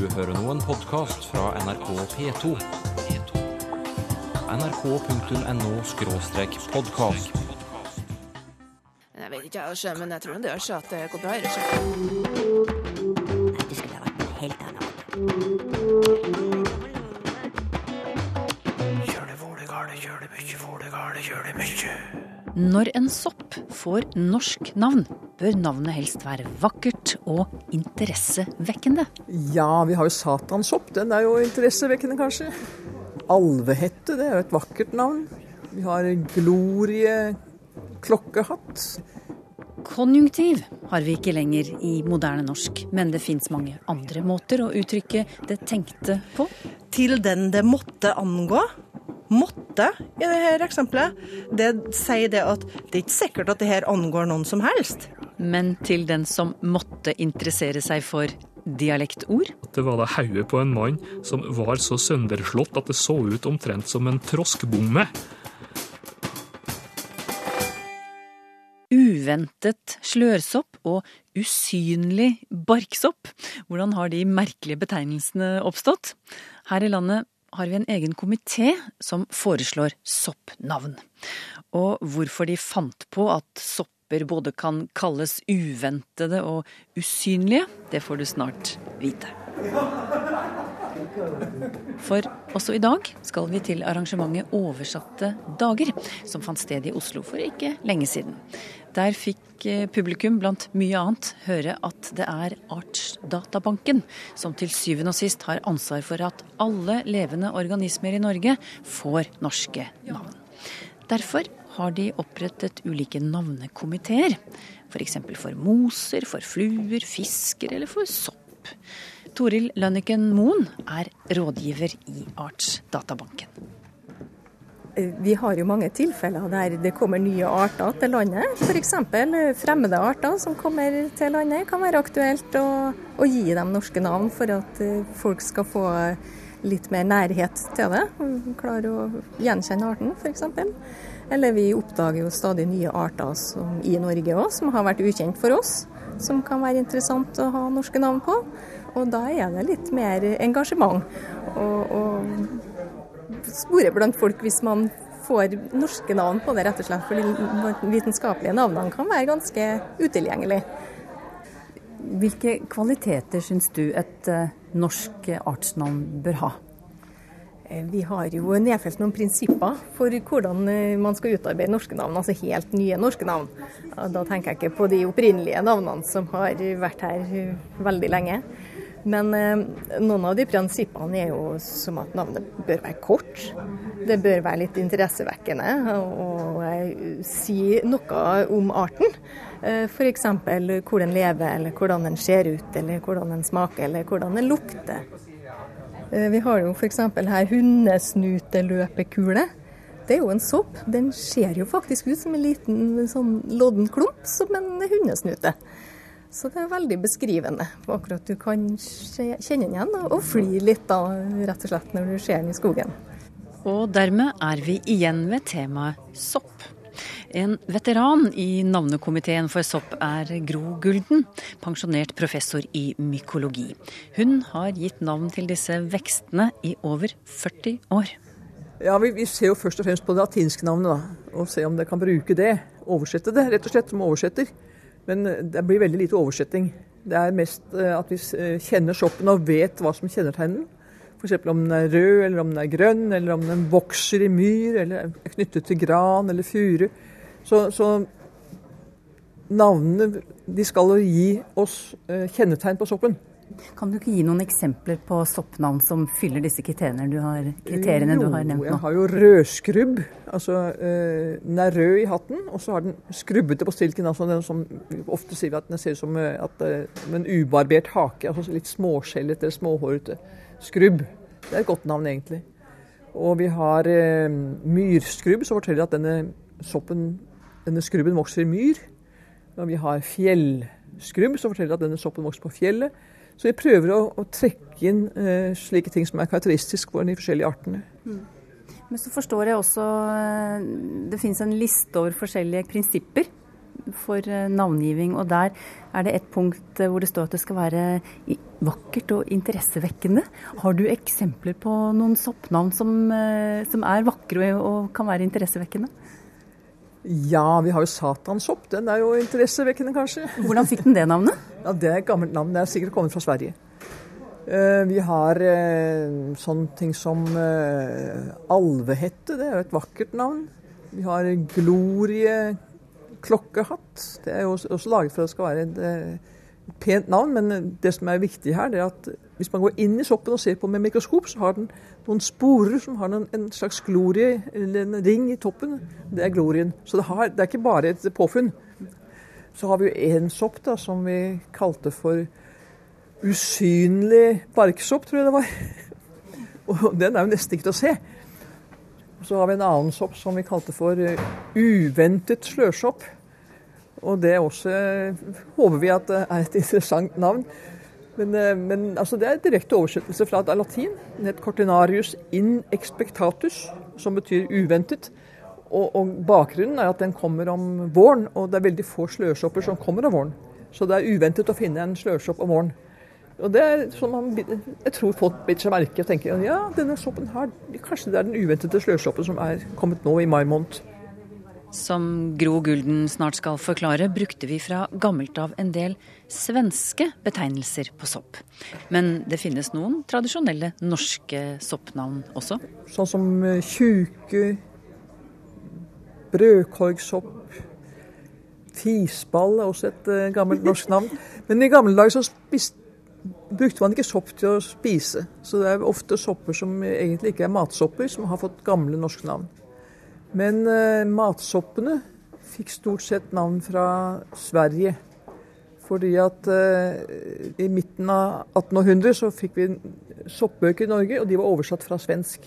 Du hører nå en podkast fra NRK P2. nrk.no-podkast. Jeg vet ikke, jeg, men jeg tror det gjør seg at det går bra. i det, skulle ha vært noe helt annet. Når en sopp får norsk navn, bør navnet helst være vakkert og interessevekkende. Ja, vi har jo satansopp. Den er jo interessevekkende, kanskje. Alvehette, det er jo et vakkert navn. Vi har glorie klokkehatt. Konjunktiv har vi ikke lenger i moderne norsk, men det fins mange andre måter å uttrykke det tenkte på. til den det måtte angå. Måtte i dette eksempelet. Det sier det at det er ikke sikkert at det her angår noen som helst. Men til den som måtte interessere seg for dialektord. Det var da hodet på en mann som var så sønderslått at det så ut omtrent som en troskbomme. Uventet slørsopp og usynlig barksopp. Hvordan har de merkelige betegnelsene oppstått? Her i landet har vi en egen komité som foreslår soppnavn. Og hvorfor de fant på at sopper både kan kalles uventede og usynlige, det får du snart vite. For også i dag skal vi til arrangementet Oversatte dager, som fant sted i Oslo for ikke lenge siden. Der fikk eh, publikum blant mye annet høre at det er Artsdatabanken som til syvende og sist har ansvar for at alle levende organismer i Norge får norske navn. Derfor har de opprettet ulike navnekomiteer. F.eks. For, for moser, for fluer, fisker eller for sopp. Toril Lønniken Moen er rådgiver i Artsdatabanken. Vi har jo mange tilfeller der det kommer nye arter til landet. F.eks. fremmede arter som kommer til landet. kan være aktuelt å, å, gi dem norske navn for at eh, folk skal få litt mer nærhet til det. Klare å gjenkjenne arten, f.eks. Eller vi oppdager jo stadig nye arter som, i Norge òg, som har vært ukjent for oss. Som kan være interessant å ha norske navn på. Og da er det litt mer engasjement. Og spore blant folk hvis man får norske navn på det, rett og slett. For de vitenskapelige navnene kan være ganske utilgjengelige. Hvilke kvaliteter syns du et uh, norsk artsnavn bør ha? Vi har jo nedfelt noen prinsipper for hvordan man skal utarbeide norske navn, altså helt nye norske navn. Da tenker jeg ikke på de opprinnelige navnene som har vært her veldig lenge. Men eh, noen av de prinsippene er jo som at navnet bør være kort. Det bør være litt interessevekkende og, si noe om arten. Eh, F.eks. hvor den lever, eller hvordan den ser ut, eller hvordan den smaker, eller hvordan den lukter. Eh, vi har jo f.eks. her hundesnuteløpekule. Det er jo en sopp. Den ser jo faktisk ut som en liten sånn lodden klump, som en hundesnute. Så det er veldig beskrivende akkurat du kan kjenne den igjen og fly litt da, rett og slett når du ser den i skogen. Og dermed er vi igjen ved temaet sopp. En veteran i navnekomiteen for sopp er Gro Gulden, pensjonert professor i mykologi. Hun har gitt navn til disse vekstene i over 40 år. Ja, vi, vi ser jo først og fremst på det latinske navnet, da, og ser om det kan bruke det. Oversette det, rett og slett, som oversetter. Men det blir veldig lite oversetting. Det er mest at vi kjenner soppen og vet hva som kjennetegner den. F.eks. om den er rød, eller om den er grønn, eller om den vokser i myr, eller er knyttet til gran eller furu. Så, så navnene de skal jo gi oss kjennetegn på soppen. Kan du ikke gi noen eksempler på soppnavn som fyller disse kriteriene du har, kriteriene jo, du har nevnt nå? Jeg har jo rødskrubb. Altså, øh, den er rød i hatten, og så har den skrubbete på stilken. Altså den som ofte sier vi at den ser ut som at, uh, en ubarbert hake. altså Litt småskjellete eller småhårete. Skrubb. Det er et godt navn, egentlig. Og vi har eh, myrskrubb, som forteller at denne soppen, denne skrubben vokser i myr. Og vi har fjellskrubb, som forteller at denne soppen vokser på fjellet. Så vi prøver å, å trekke inn eh, slike ting som er karakteristisk for de forskjellige artene. Mm. Men så forstår jeg også Det finnes en liste over forskjellige prinsipper for eh, navngiving, og der er det et punkt eh, hvor det står at det skal være vakkert og interessevekkende. Har du eksempler på noen soppnavn som, eh, som er vakre og kan være interessevekkende? Ja, vi har jo satansopp. Den er jo interessevekkende, kanskje. Hvordan fikk den det navnet? Ja, Det er et gammelt navn. Det er sikkert kommet fra Sverige. Vi har sånne ting som alvehette. Det er jo et vakkert navn. Vi har Glorie klokkehatt. Det er jo også laget for at det skal være et, et pent navn, men det som er viktig her, det er at hvis man går inn i soppen og ser på med mikroskop, så har den noen sporer som har en slags glorie, eller en ring i toppen. Det er glorien. Så det, har, det er ikke bare et påfunn. Så har vi jo en sopp da, som vi kalte for usynlig barksopp, tror jeg det var. Og den er jo nesten ikke til å se. Så har vi en annen sopp som vi kalte for uh, uventet slørsopp. Og det også uh, håper vi at det er et interessant navn. Men, uh, men altså det er direkte oversettelse fra det latin. Den cortinarius in expectatus, som betyr uventet. Og, og, bakgrunnen er at den kommer om våren, og det er veldig få slørsopper som kommer om våren. Så det er uventet å finne en slørsopp om våren. Og det er som man, Jeg tror folk biter seg merke og tenker ja, denne soppen her, kanskje det er den uventede slørsoppen som er kommet nå i mai måned. Som Gro Gulden snart skal forklare, brukte vi fra gammelt av en del svenske betegnelser på sopp. Men det finnes noen tradisjonelle norske soppnavn også? Sånn som eh, tjuke, brødkorgsopp, fisball er også et uh, gammelt norsk navn. Men i gamle dager så spiste brukte man ikke sopp til å spise. Så det er ofte sopper som egentlig ikke er matsopper, som har fått gamle norske navn. Men eh, matsoppene fikk stort sett navn fra Sverige. Fordi at eh, i midten av 1800 så fikk vi soppbøker i Norge, og de var oversatt fra svensk.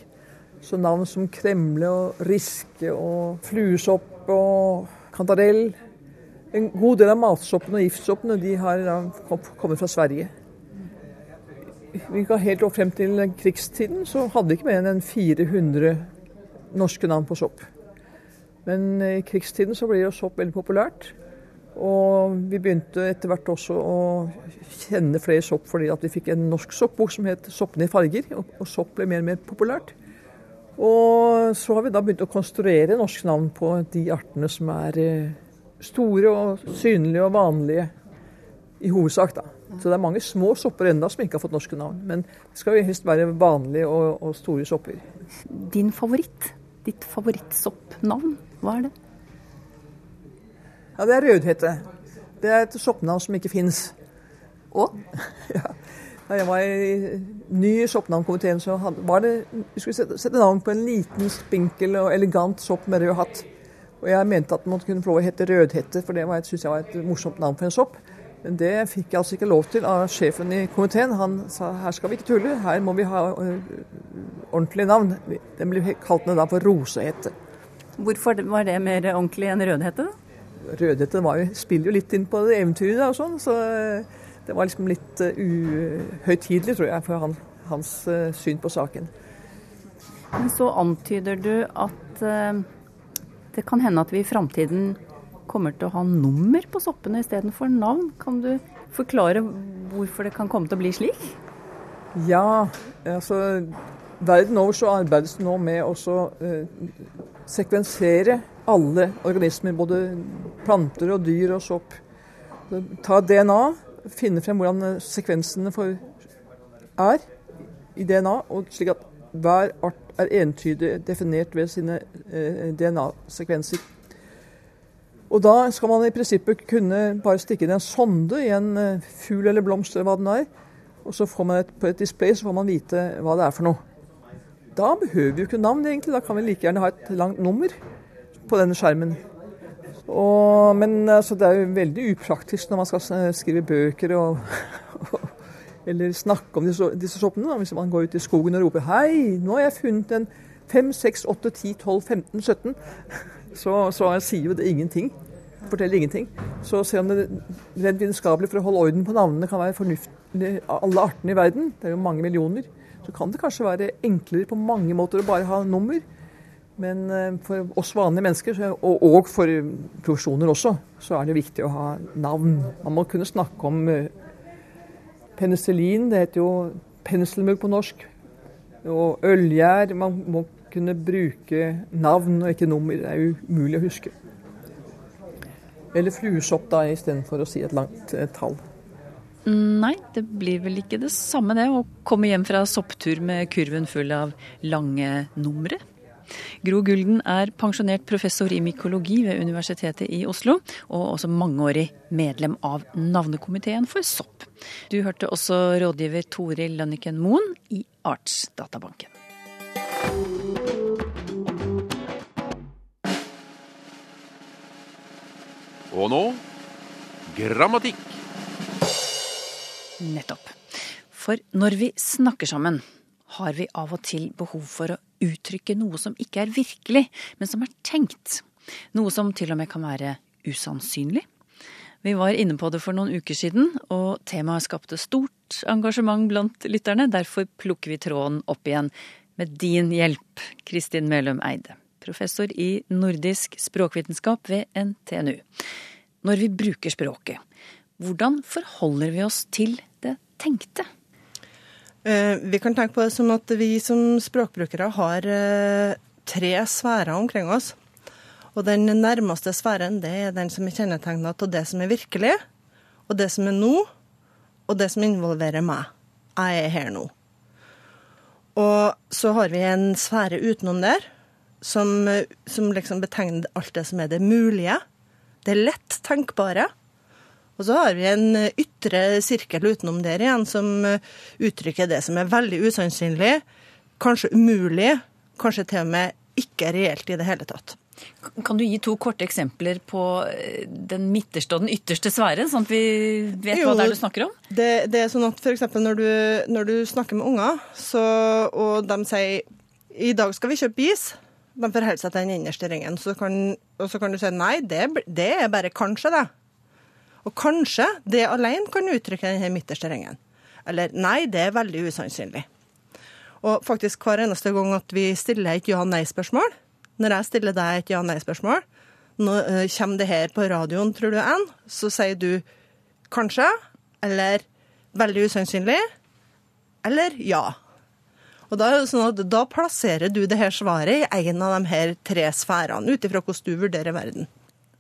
Så navn som kremle og riske og fluesopp og kantarell En god del av matsoppene og giftsoppene de har kommet fra Sverige helt opp frem til krigstiden, så hadde vi ikke mer enn 400 norske navn på sopp. Men i krigstiden så ble jo sopp veldig populært. Og vi begynte etter hvert også å kjenne flere sopp fordi at vi fikk en norsk soppbok som het 'Soppene i farger', og, sopp ble mer og mer populært. Og så har vi da begynt å konstruere norske navn på de artene som er eh, store og synlige og vanlige i hovedsak, da. Så det er mange små sopper ennå som ikke har fått norske navn. Men det skal jo helst være vanlige og, og store sopper. Din favoritt? Ditt favorittsoppnavn, hva er det? Ja, Det er rødhette. Det er et soppnavn som ikke fins. Og? ja. Da jeg var i ny i soppnavnkomiteen, så var det Vi skulle sette, sette, navn på en liten, spinkel og elegant sopp med rød hatt. Og jeg mente at måtte kunne få lov å hete rødhette, for det syntes jeg var et morsomt navn for en sopp. Men det fikk jeg altså ikke lov til av sjefen i komiteen. Han sa her skal vi ikke tulle, her må vi ha ordentlige ordentlig navn. Den ble kalt ned da for rosehette. Hvorfor var det mer ordentlig enn rødhette? Rødhette jo, spiller jo litt inn på det eventyret og sånn, så uh, det var liksom litt uh, uhøytidelig, tror jeg, for han, hans syn på saken. Men så antyder du at det kan hende at vi i framtiden kommer til å ha nummer på soppene istedenfor navn. Kan du forklare hvorfor det kan komme til å bli slik? Ja, altså verden over så arbeides det nå med å eh, sekvensere alle organismer, både planter og dyr og sopp. Ta DNA, finne frem hvordan sekvensene for er i DNA, og slik at hver art er entydig definert ved sine eh, DNA-sekvenser. Og da skal man i prinsippet kunne bare stikke inn en sonde i en eh, fugl eller blomst eller hva den er. Og så får man et, på et display så får man vite hva det er for noe. Da behøver vi jo ikke navn, egentlig. Da kan vi like gjerne ha et langt nummer på denne skjermen. Og, men altså, det er jo veldig upraktisk når man skal skrive bøker og, eller snakke om disse, disse soppene. Hvis man går ut i skogen og roper 'Hei, nå har jeg funnet en 5, 6, 8, 10, 12, 15, 17' så, så sier jo det ingenting. Forteller ingenting. Så selv om det rent vitenskapelig for å holde orden på navnene kan være fornuftig alle artene i verden, det er jo mange millioner, så kan det kanskje være enklere på mange måter å bare ha nummer. Men eh, for oss vanlige mennesker, og, for profesjoner også, så er det viktig å ha navn. Man må kunne snakke om eh, penicillin, det heter jo penselmugg på norsk. Og ølgjær. Man må kunne bruke navn og ikke nummer. Det er umulig å huske. Eller fluesopp, da, istedenfor å si et langt eh, tall. Nei, det blir vel ikke det samme det, å komme hjem fra sopptur med kurven full av lange numre. Gro Gulden er pensjonert professor i mykologi ved Universitetet i Oslo, og også mangeårig medlem av navnekomiteen for sopp. Du hørte også rådgiver Toril Lønniken Moen i Artsdatabanken. Og nå grammatikk. Nettopp. For når vi snakker sammen, har vi av og til behov for å uttrykke noe som ikke er virkelig, men som er tenkt. Noe som til og med kan være usannsynlig. Vi var inne på det for noen uker siden, og temaet skapte stort engasjement blant lytterne. Derfor plukker vi tråden opp igjen med din hjelp, Kristin Melum Eide. Professor i nordisk språkvitenskap ved NTNU. Når vi bruker språket, hvordan forholder vi oss til det tenkte? Eh, Vi kan tenke på det som at vi som språkbrukere har eh, tre sfærer omkring oss. Og den nærmeste sfæren det er den som er kjennetegnet av det som er virkelig, og det som er nå, og det som involverer meg. Jeg er her nå. Og så har vi en sfære utenom der, som, eh, som liksom betegner alt det som er det mulige. Det lett tenkbare. Og så har vi en eh, ytre sirkel utenom der igjen, som eh, uttrykker det som er veldig usannsynlig, kanskje umulig, kanskje til og med ikke reelt i det hele tatt. Kan du gi to korte eksempler på den midterste og den ytterste sfæren, sånn at vi vet Jo, hva det er du snakker om? Det, det er sånn at f.eks. Når, du- når du snakker med unger, så, og de sier i dag skal vi kjøpe is, de forholder seg til den innerste ringen. Så kan, og så kan du si nei, det, det er bare kanskje, det. Og kanskje det alene kan uttrykke den midterste ringen. Eller nei, det er veldig usannsynlig. Og faktisk hver eneste gang at vi stiller et ja-nei-spørsmål, når jeg stiller deg et ja-nei-spørsmål, nå uh, kommer det her på radioen, tror du, Ann, så sier du kanskje, eller veldig usannsynlig, eller ja. Og da, sånn at da plasserer du det her svaret i en av de her tre sfærene, ut ifra hvordan du vurderer verden.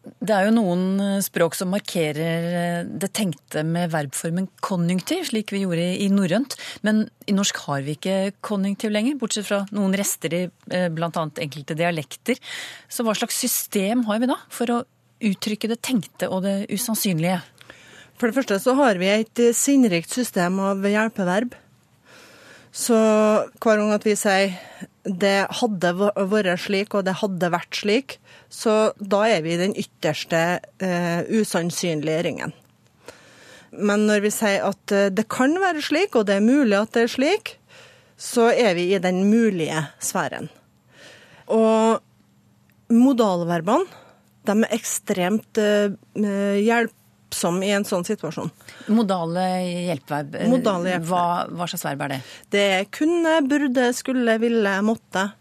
Det er jo noen eh, språk som markerer eh, det tenkte med verbformen konjunktiv, slik vi gjorde i norrønt. Men i norsk har vi ikke konjunktiv lenger, bortsett fra noen rester i eh, bl.a. enkelte dialekter. Så hva slags system har vi da for å uttrykke det tenkte og det usannsynlige? For det første så har vi et sinnrikt system av hjelpeverb. Så hver gang at vi sier det hadde vært slik, og det hadde vært slik, så da er vi i den ytterste eh, usannsynlige ringen. Men når vi sier at eh, det kan være slik, og det er mulig at det er slik, så er vi i den mulige sfæren. Og modalverbene, de er ekstremt eh, hjelpsomme i en sånn situasjon. Modale hjelpeverb. eh, Modale hjelpeverb. Hva, hva slags verb er det? Det er kunne, burde, skulle, ville, måtte.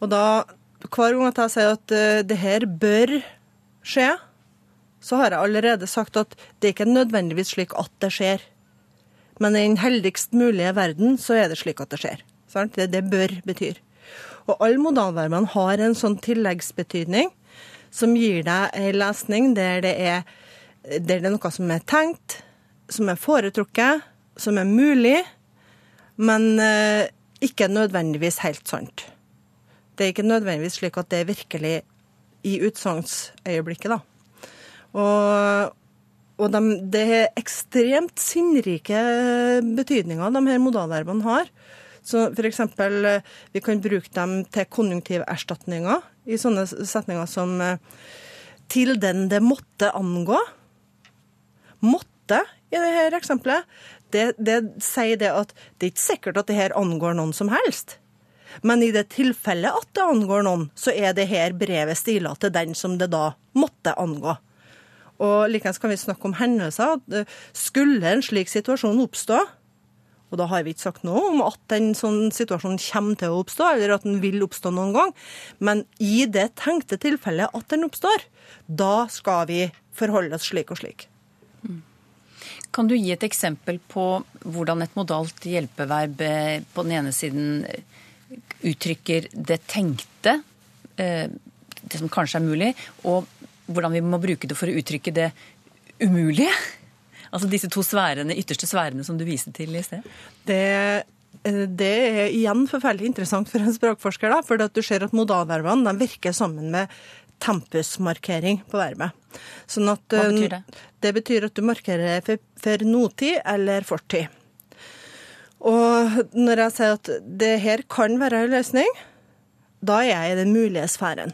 Og da, hver gang at jeg sier at eh, det her bør skje, så har jeg allerede sagt at det er ikke nødvendigvis slik at det skjer. Men i den heldigst mulige verden så er det slik at det skjer. Sant? Det det bør betyr. Og alle modalverbene har en sånn tilleggsbetydning som gir deg ei lesning der det er, det er noe som er tenkt, som er foretrukket, som er mulig, men eh, ikke nødvendigvis helt sant. Det er ikke nødvendigvis slik at det er virkelig i utsagnsøyeblikket, da. Og, og de, det er ekstremt sinnrike betydninger de her modalverbene har. Så eksempel, eh, vi kan bruke dem til konjunktiverstatninger i sånne setninger som eh, til den det måtte angå. Måtte i dette eksempelet, det, det sier det at det er ikke sikkert at det her angår noen som helst. Men i det tilfellet at det angår noen, så er det her brevet stila til den som det da måtte angå. Og likeens kan vi snakke om hendelser. Skulle en slik situasjon oppstå, Og da har vi ikke sagt noe om at en sånn situasjon kommer til å oppstå, eller at den vil oppstå noen gang. Men i det tenkte tilfellet at den oppstår, da skal vi forholde oss slik og slik. Kan du gi et eksempel på hvordan et modalt hjelpeverb eh, på den ene siden eh, uttrykker det tenkte, eh, det som kanskje er mulig, og hvordan vi må bruke det for å uttrykke det umulige? Altså disse to sværene, ytterste sværene som du viste til i sted? Det, det er igjen forferdelig interessant for en språkforsker, da, for du ser at modalvervene virker sammen med tempusmarkering på verbet. Sånn at, Hva betyr det? Det betyr at du markerer for, for nåtid eller fortid. Og når jeg sier at det her kan være en løsning, da er jeg i den mulige sfæren.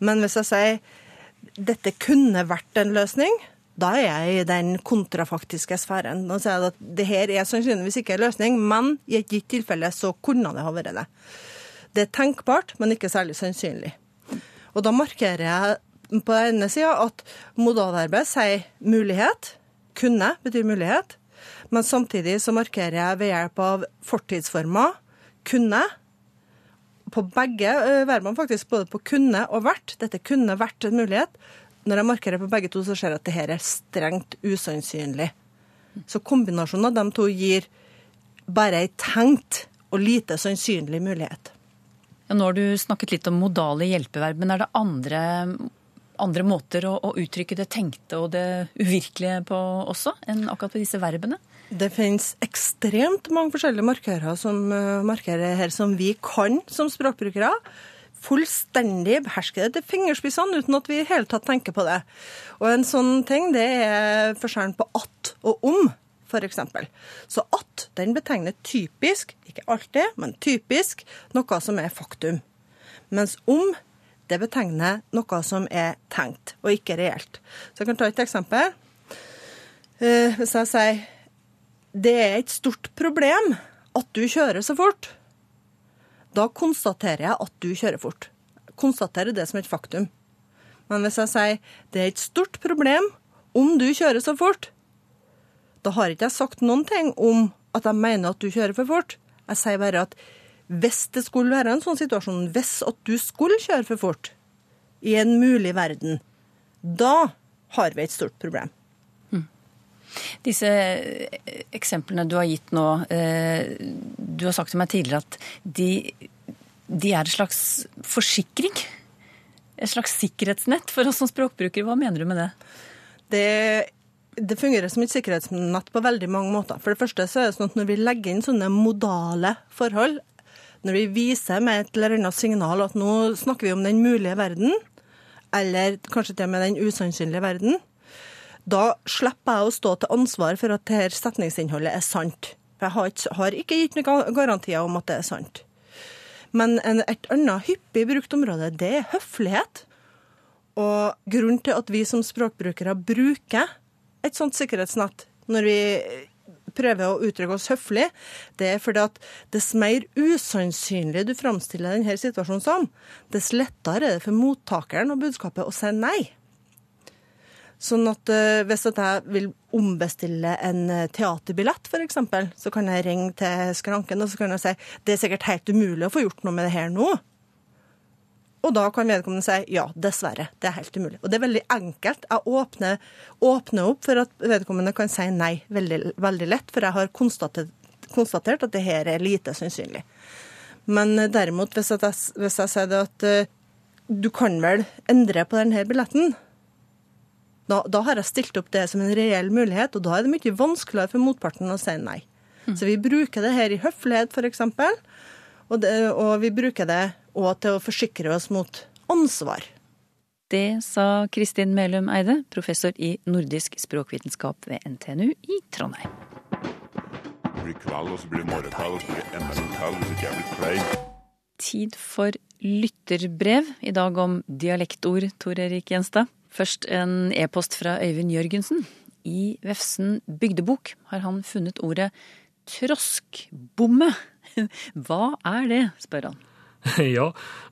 Men hvis jeg sier dette kunne vært en løsning, da er jeg i den kontrafaktiske sfæren. Nå sier jeg at det her er sannsynligvis ikke en løsning, men i et gitt tilfelle så kunne det ha vært det. Det er tenkbart, men ikke særlig sannsynlig. Og da markerer jeg på den ene sida at modalverbet sier mulighet. Kunne betyr mulighet. Men samtidig så markerer jeg ved hjelp av fortidsformer kunne. På begge verbene, faktisk, både på kunne og vært. Dette kunne vært en mulighet. Når jeg markerer på begge to, så ser jeg at det her er strengt usannsynlig. Så kombinasjonen av de to gir bare ei tenkt og lite sannsynlig mulighet. Nå har du snakket litt om modale hjelpeverb, men er det andre, andre måter å, å uttrykke det tenkte og det uvirkelige på også, enn akkurat på disse verbene? Det finnes ekstremt mange forskjellige markører som uh, markerer her som vi kan som språkbrukere. Fullstendig beherske det til fingerspissene uten at vi i hele tatt tenker på det. Og en sånn ting det er forskjellen på at og om, f.eks. Så at den betegner typisk, ikke alltid, men typisk, noe som er faktum. Mens om det betegner noe som er tenkt, og ikke reelt. Så jeg kan ta et eksempel. Eh, hvis jeg sier det er et stort problem at du kjører så fort. Da konstaterer jeg at du kjører fort. Konstaterer det som et faktum. Men hvis jeg sier det er et stort problem om du kjører så fort, da har ikke jeg sagt noen ting om at jeg mener at du kjører for fort. Jeg sier bare at hvis det skulle være en sånn situasjon, hvis at du skulle kjøre for fort i en mulig verden, da har vi et stort problem. Disse eksemplene du har gitt nå, eh, du har sagt til meg tidligere at de, de er et slags forsikring? Et slags sikkerhetsnett for oss som språkbrukere. Hva mener du med det? Det, det fungerer som et sikkerhetsnett på veldig mange måter. For det første så er det sånn at når vi legger inn sånne modale forhold, når vi viser med et eller annet signal at nå snakker vi om den mulige verden, eller kanskje til og med den usannsynlige verden, da slipper jeg å stå til ansvar for at dette setningsinnholdet er sant. For jeg har ikke, har ikke gitt noen garantier om at det er sant. Men en, et annet hyppig brukt område, det er høflighet. Og grunnen til at vi som språkbrukere bruker et sånt sikkerhetsnett når vi prøver å uttrykke oss høflig, det er fordi at dess mer usannsynlig du framstiller denne situasjonen som, dess lettere er det for mottakeren og budskapet å si nei. Sånn at uh, hvis at jeg vil ombestille en eh, teaterbillett, f.eks., så kan jeg ringe til skranken og så kan jeg si det er sikkert helt umulig å få gjort noe med det her nå. Og da kan vedkommende si ja, dessverre, det er helt umulig. Og det er veldig enkelt. Jeg åpner, åpner opp for at vedkommende kan si nei veldig, veldig lett, for jeg har konstatert, konstatert, at det her er lite sannsynlig. Men eh, derimot, hvis jeg, hvis jeg sier det at uh, du kan vel endre på denne billetten, da, da, har jeg stilt opp det som en reell mulighet, og da er det mye vanskeligere for motparten å si nei. Mm. Så vi bruker det her i høflighet, f.eks., og, det, og vi bruker det òg til å forsikre oss mot ansvar. Det sa Kristin Melum Eide, professor i nordisk språkvitenskap ved NTNU i Trondheim. Det blir kveld, og så blir det morgentall, og så blir det enda en tall, hvis ikke jeg blir klein. Tid for lytterbrev, i dag om dialektord, Tor Erik Gjenstad. Først en e-post fra Øyvind Jørgensen. I Vefsen bygdebok har han funnet ordet troskbomme. Hva er det, spør han. Ja,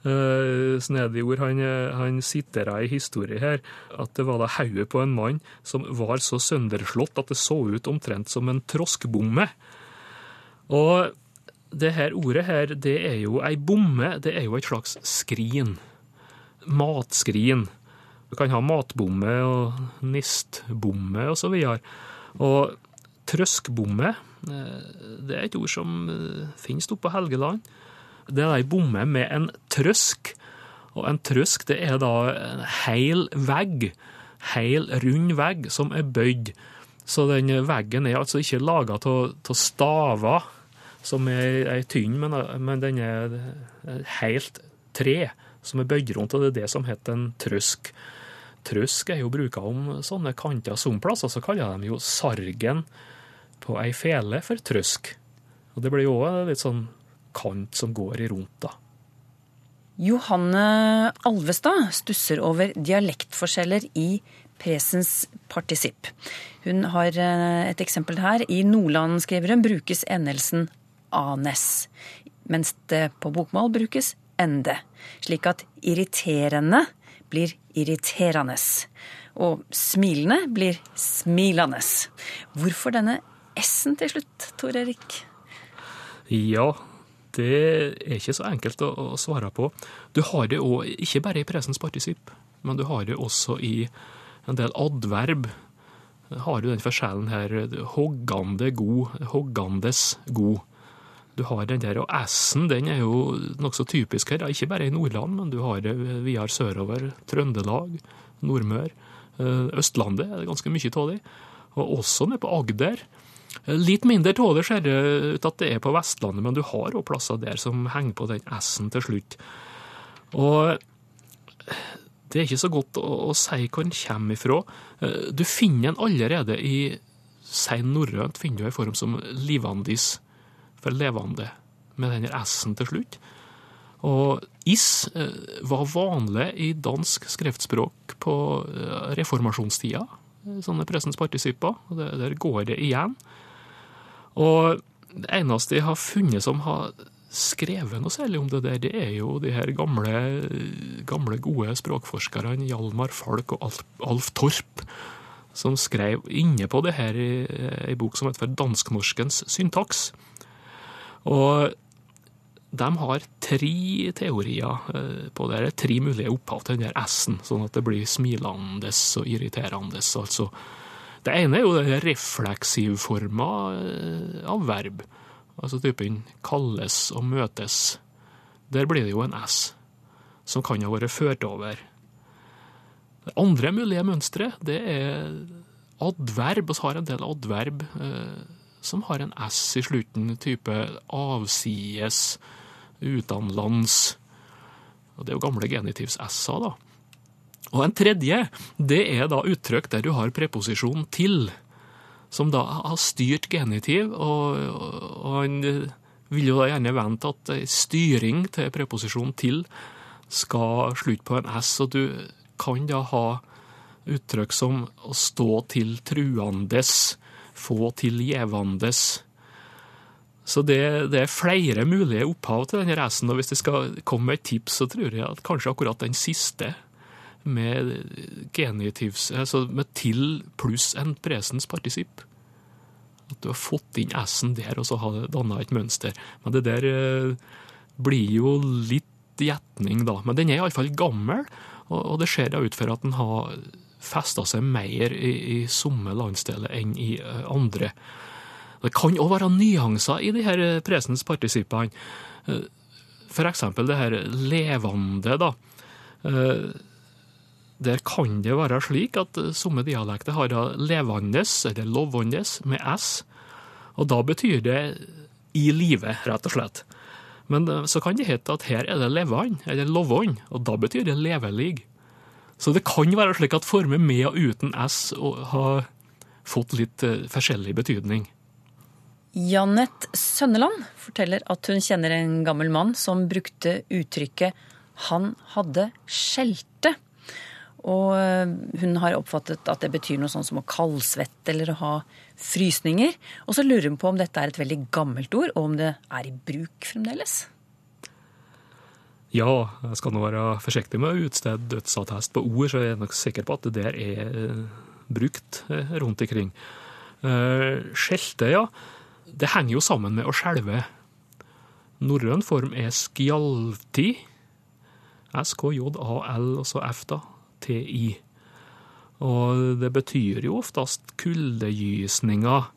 uh, snedig ord. Han, han siterer ei historie her. At det var da hodet på en mann som var så sønderslått at det så ut omtrent som en troskbomme. Og det her ordet her, det er jo ei bomme, det er jo et slags skrin. Matskrin. Du kan ha matbomme og nistbomme og så videre. Og trøskbomme, eh, det er et ord som eh, finnes oppe på Helgeland. Det er ei bomme med en trøsk, og en trøsk det er da en heil vegg, heil rund vegg som er bøyd. Så den veggen er altså ikke laga av staver, som er, er tynn, men, men den er helt tre som er bøyd rundt, og det er det som heter en trøsk. Trøsk er jo bruka om sånne kanter som plasser, så kaller de jo sargen på ei fele for trøsk. Og det blir jo òg litt sånn kant som går i rundt, da. Johanne Alvestad stusser over dialektforskjeller i presens partisipp. Hun har eh, et eksempel her. I Nordland, skriver hun, brukes endelsen anes, mens det på bokmål brukes ende. Slik at irriterende blir irriterende. Og smilende blir smilende. Hvorfor denne S-en til slutt, Tor Erik? Ja, det er ikke så enkelt å, svare på. Du har det òg, ikke bare i presens partisipp, men du har det også i en del adverb. Har du den forskjellen her hoggande god, hoggandes god. Du har den der, og S-en den er jo nokså typisk her, ikke bare i Nordland, men du har det videre sørover. Trøndelag, Nordmør, Østlandet er det ganske mye av det. Og også nede på Agder. Litt mindre av ser det ut at det er på Vestlandet, men du har òg plasser der som henger på den S-en til slutt. Og det er ikke så godt å, å si hvor den kommer ifra. Du finner den allerede i sein norrønt, finner du en form som livandis, for levende, med den S-en til slutt. Og is var vanlig i dansk skriftspråk på reformasjonstida sånne presens partisipper. Der går det igjen. Og det eneste jeg har funnet som har skrevet noe særlig om det der, det er jo de her gamle, gamle gode språkforskerne Hjalmar Falk og Alf, Alf Torp, som skrev inne på det her i ei bok som heter Dansknorskens syntaks. Og de har tre teorier på det. Tre mulige opphav til den der S-en, sånn at det blir smilende og irriterende. altså. Det ene er jo den refleksivforma av verb. Altså typen kalles og møtes. Der blir det jo en S, som kan ha vært ført over. Det andre mulige mønsteret, det er adverb. Vi har en del adverb eh, som har en S i slutten, type avsides, utenlands. Og det er jo gamle genitivs-S-er, da. Og en tredje, det er da uttrykk der du har preposisjon til, som da har styrt genitiv, og, og han vil jo da gjerne vente at styring til preposisjon til skal slutte på en S, og du kan da ha uttrykk som å stå til truandes, få til gjevandes. Så det, det, er flere mulige opphav til denne S-en, og hvis jeg skal komme med et tips, så tror jeg at kanskje akkurat den siste med genitivs, altså med til pluss en presens partisipp. At du har fått inn S-en der, og så har det danna et mønster. Men det der eh, blir jo litt gjetning, da. Men den er iallfall gammel, og, det ser da ut for at den har festa seg mer i, i somme landsdeler enn i uh, andre. Det kan òg være nyanser i de her presens partisippene. F.eks. for eksempel det her levende, da. Uh, der kan det være slik at somme dialekter har levandes, eller lovvandes, med s, og da betyr det i live, rett og slett. Men så kan det hete at her er det levan, eller lovende, og da betyr det levelig. Så det kan være slik at former med og uten s har fått litt forskjellig betydning. Janett Sønneland forteller at hun kjenner en gammel mann som brukte uttrykket 'han hadde skjelte'. Og hun har oppfattet at det betyr noe sånn som å kaldsvette eller å ha frysninger. Og så lurer hun på om dette er et veldig gammelt ord, og om det er i bruk fremdeles. Ja, jeg skal nå være forsiktig med å utstede dødsattest på ord, så jeg er nok sikker på at det der er brukt rundt omkring. Skjelte, ja. Det henger jo sammen med å skjelve. Norrøn form er skjalti. S-K-J-A-L, og så F, da. T-I. Og det betyr jo oftest kuldegysninger.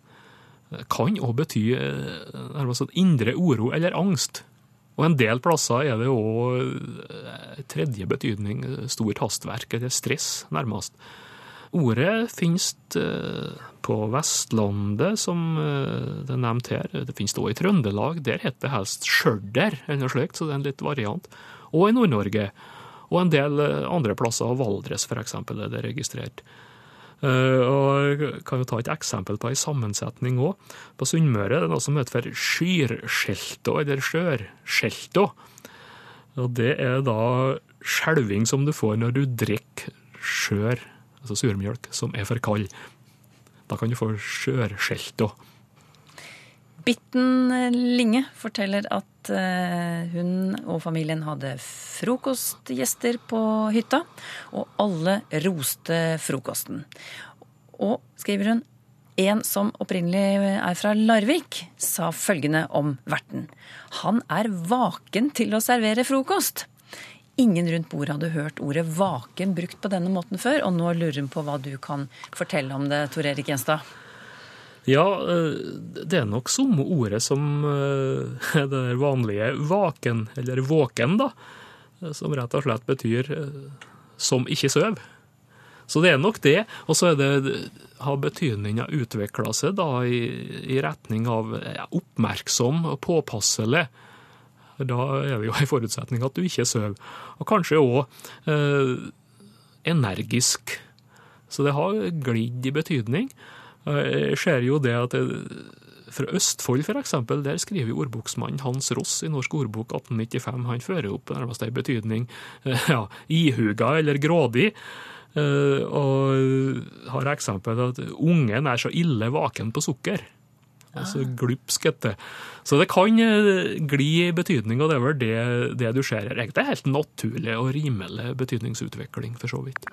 Kan òg bety eh, nærmest sånn indre uro eller angst. Og en del plasser er det òg tredje betydning, stort hastverk eller stress, nærmest. Ordet finnes eh, på Vestlandet, som eh, det er nevnt her. Det finnes også i Trøndelag. Der heter det helst skjørder eller noe slikt, så det er en litt variant. Og i Nord-Norge. Og en del eh, andre plasser, Valdres f.eks., er det registrert. Og jeg kan jo ta et eksempel på ei sammensetning òg. På Sunnmøre er det noe som heter for skyrskjelta, eller skjørskjelta. Og det er da skjelving som du får når du drikker skjør, altså surmjølk, som er for kald. Da kan du få skjørskjelta. Bitten Linge forteller at eh, hun og familien hadde frokostgjester på hytta, og alle roste frokosten. Og, skriver hun, en som opprinnelig er fra Larvik, sa følgende om verten. Han er vaken til å servere frokost. Ingen rundt bordet hadde hørt ordet vaken brukt på denne måten før, og nå lurer hun på hva du kan fortelle om det, Tor Erik Gjenstad. Ja, det er nok samme ordet som det vanlige vaken, eller våken, da. Som rett og slett betyr som ikke søv. Så det er nok det. Og så har betydninga utvikla seg da i, i, retning av ja, oppmerksom og påpasselig. Da er det jo en forutsetning at du ikke sover. Og kanskje òg eh, energisk. Så det har glidd i betydning. Jeg ser jo det at jeg, fra Østfold, for eksempel, der skriver ordboksmannen Hans Ross i Norsk ordbok 1895. Han fører opp nærmest en betydning ja, ihuga eller grådig. Og har eksempel at ungen er så ille vaken på sukker. Altså glupsk etter. Så det kan gli i betydning, og det er vel det, det du ser her. Er helt naturlig og rimelig betydningsutvikling, for så vidt.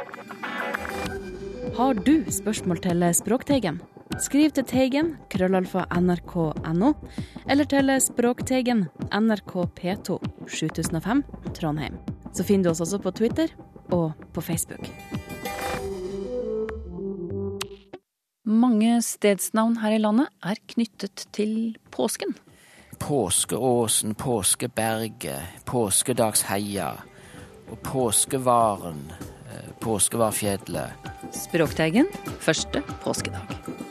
Har du spørsmål til Språkteigen? Skriv til Teigen, krøllalfa nrk.no, eller til Språkteigen, NRK P2, 7005, Trondheim. Så finner du oss også på Twitter og på Facebook. Mange stedsnavn her i landet er knyttet til påsken. Påskeåsen, Påskeberget, Påskedagsheia og Påskevaren, Påskevarfjellet. Språkteigen første påskedag.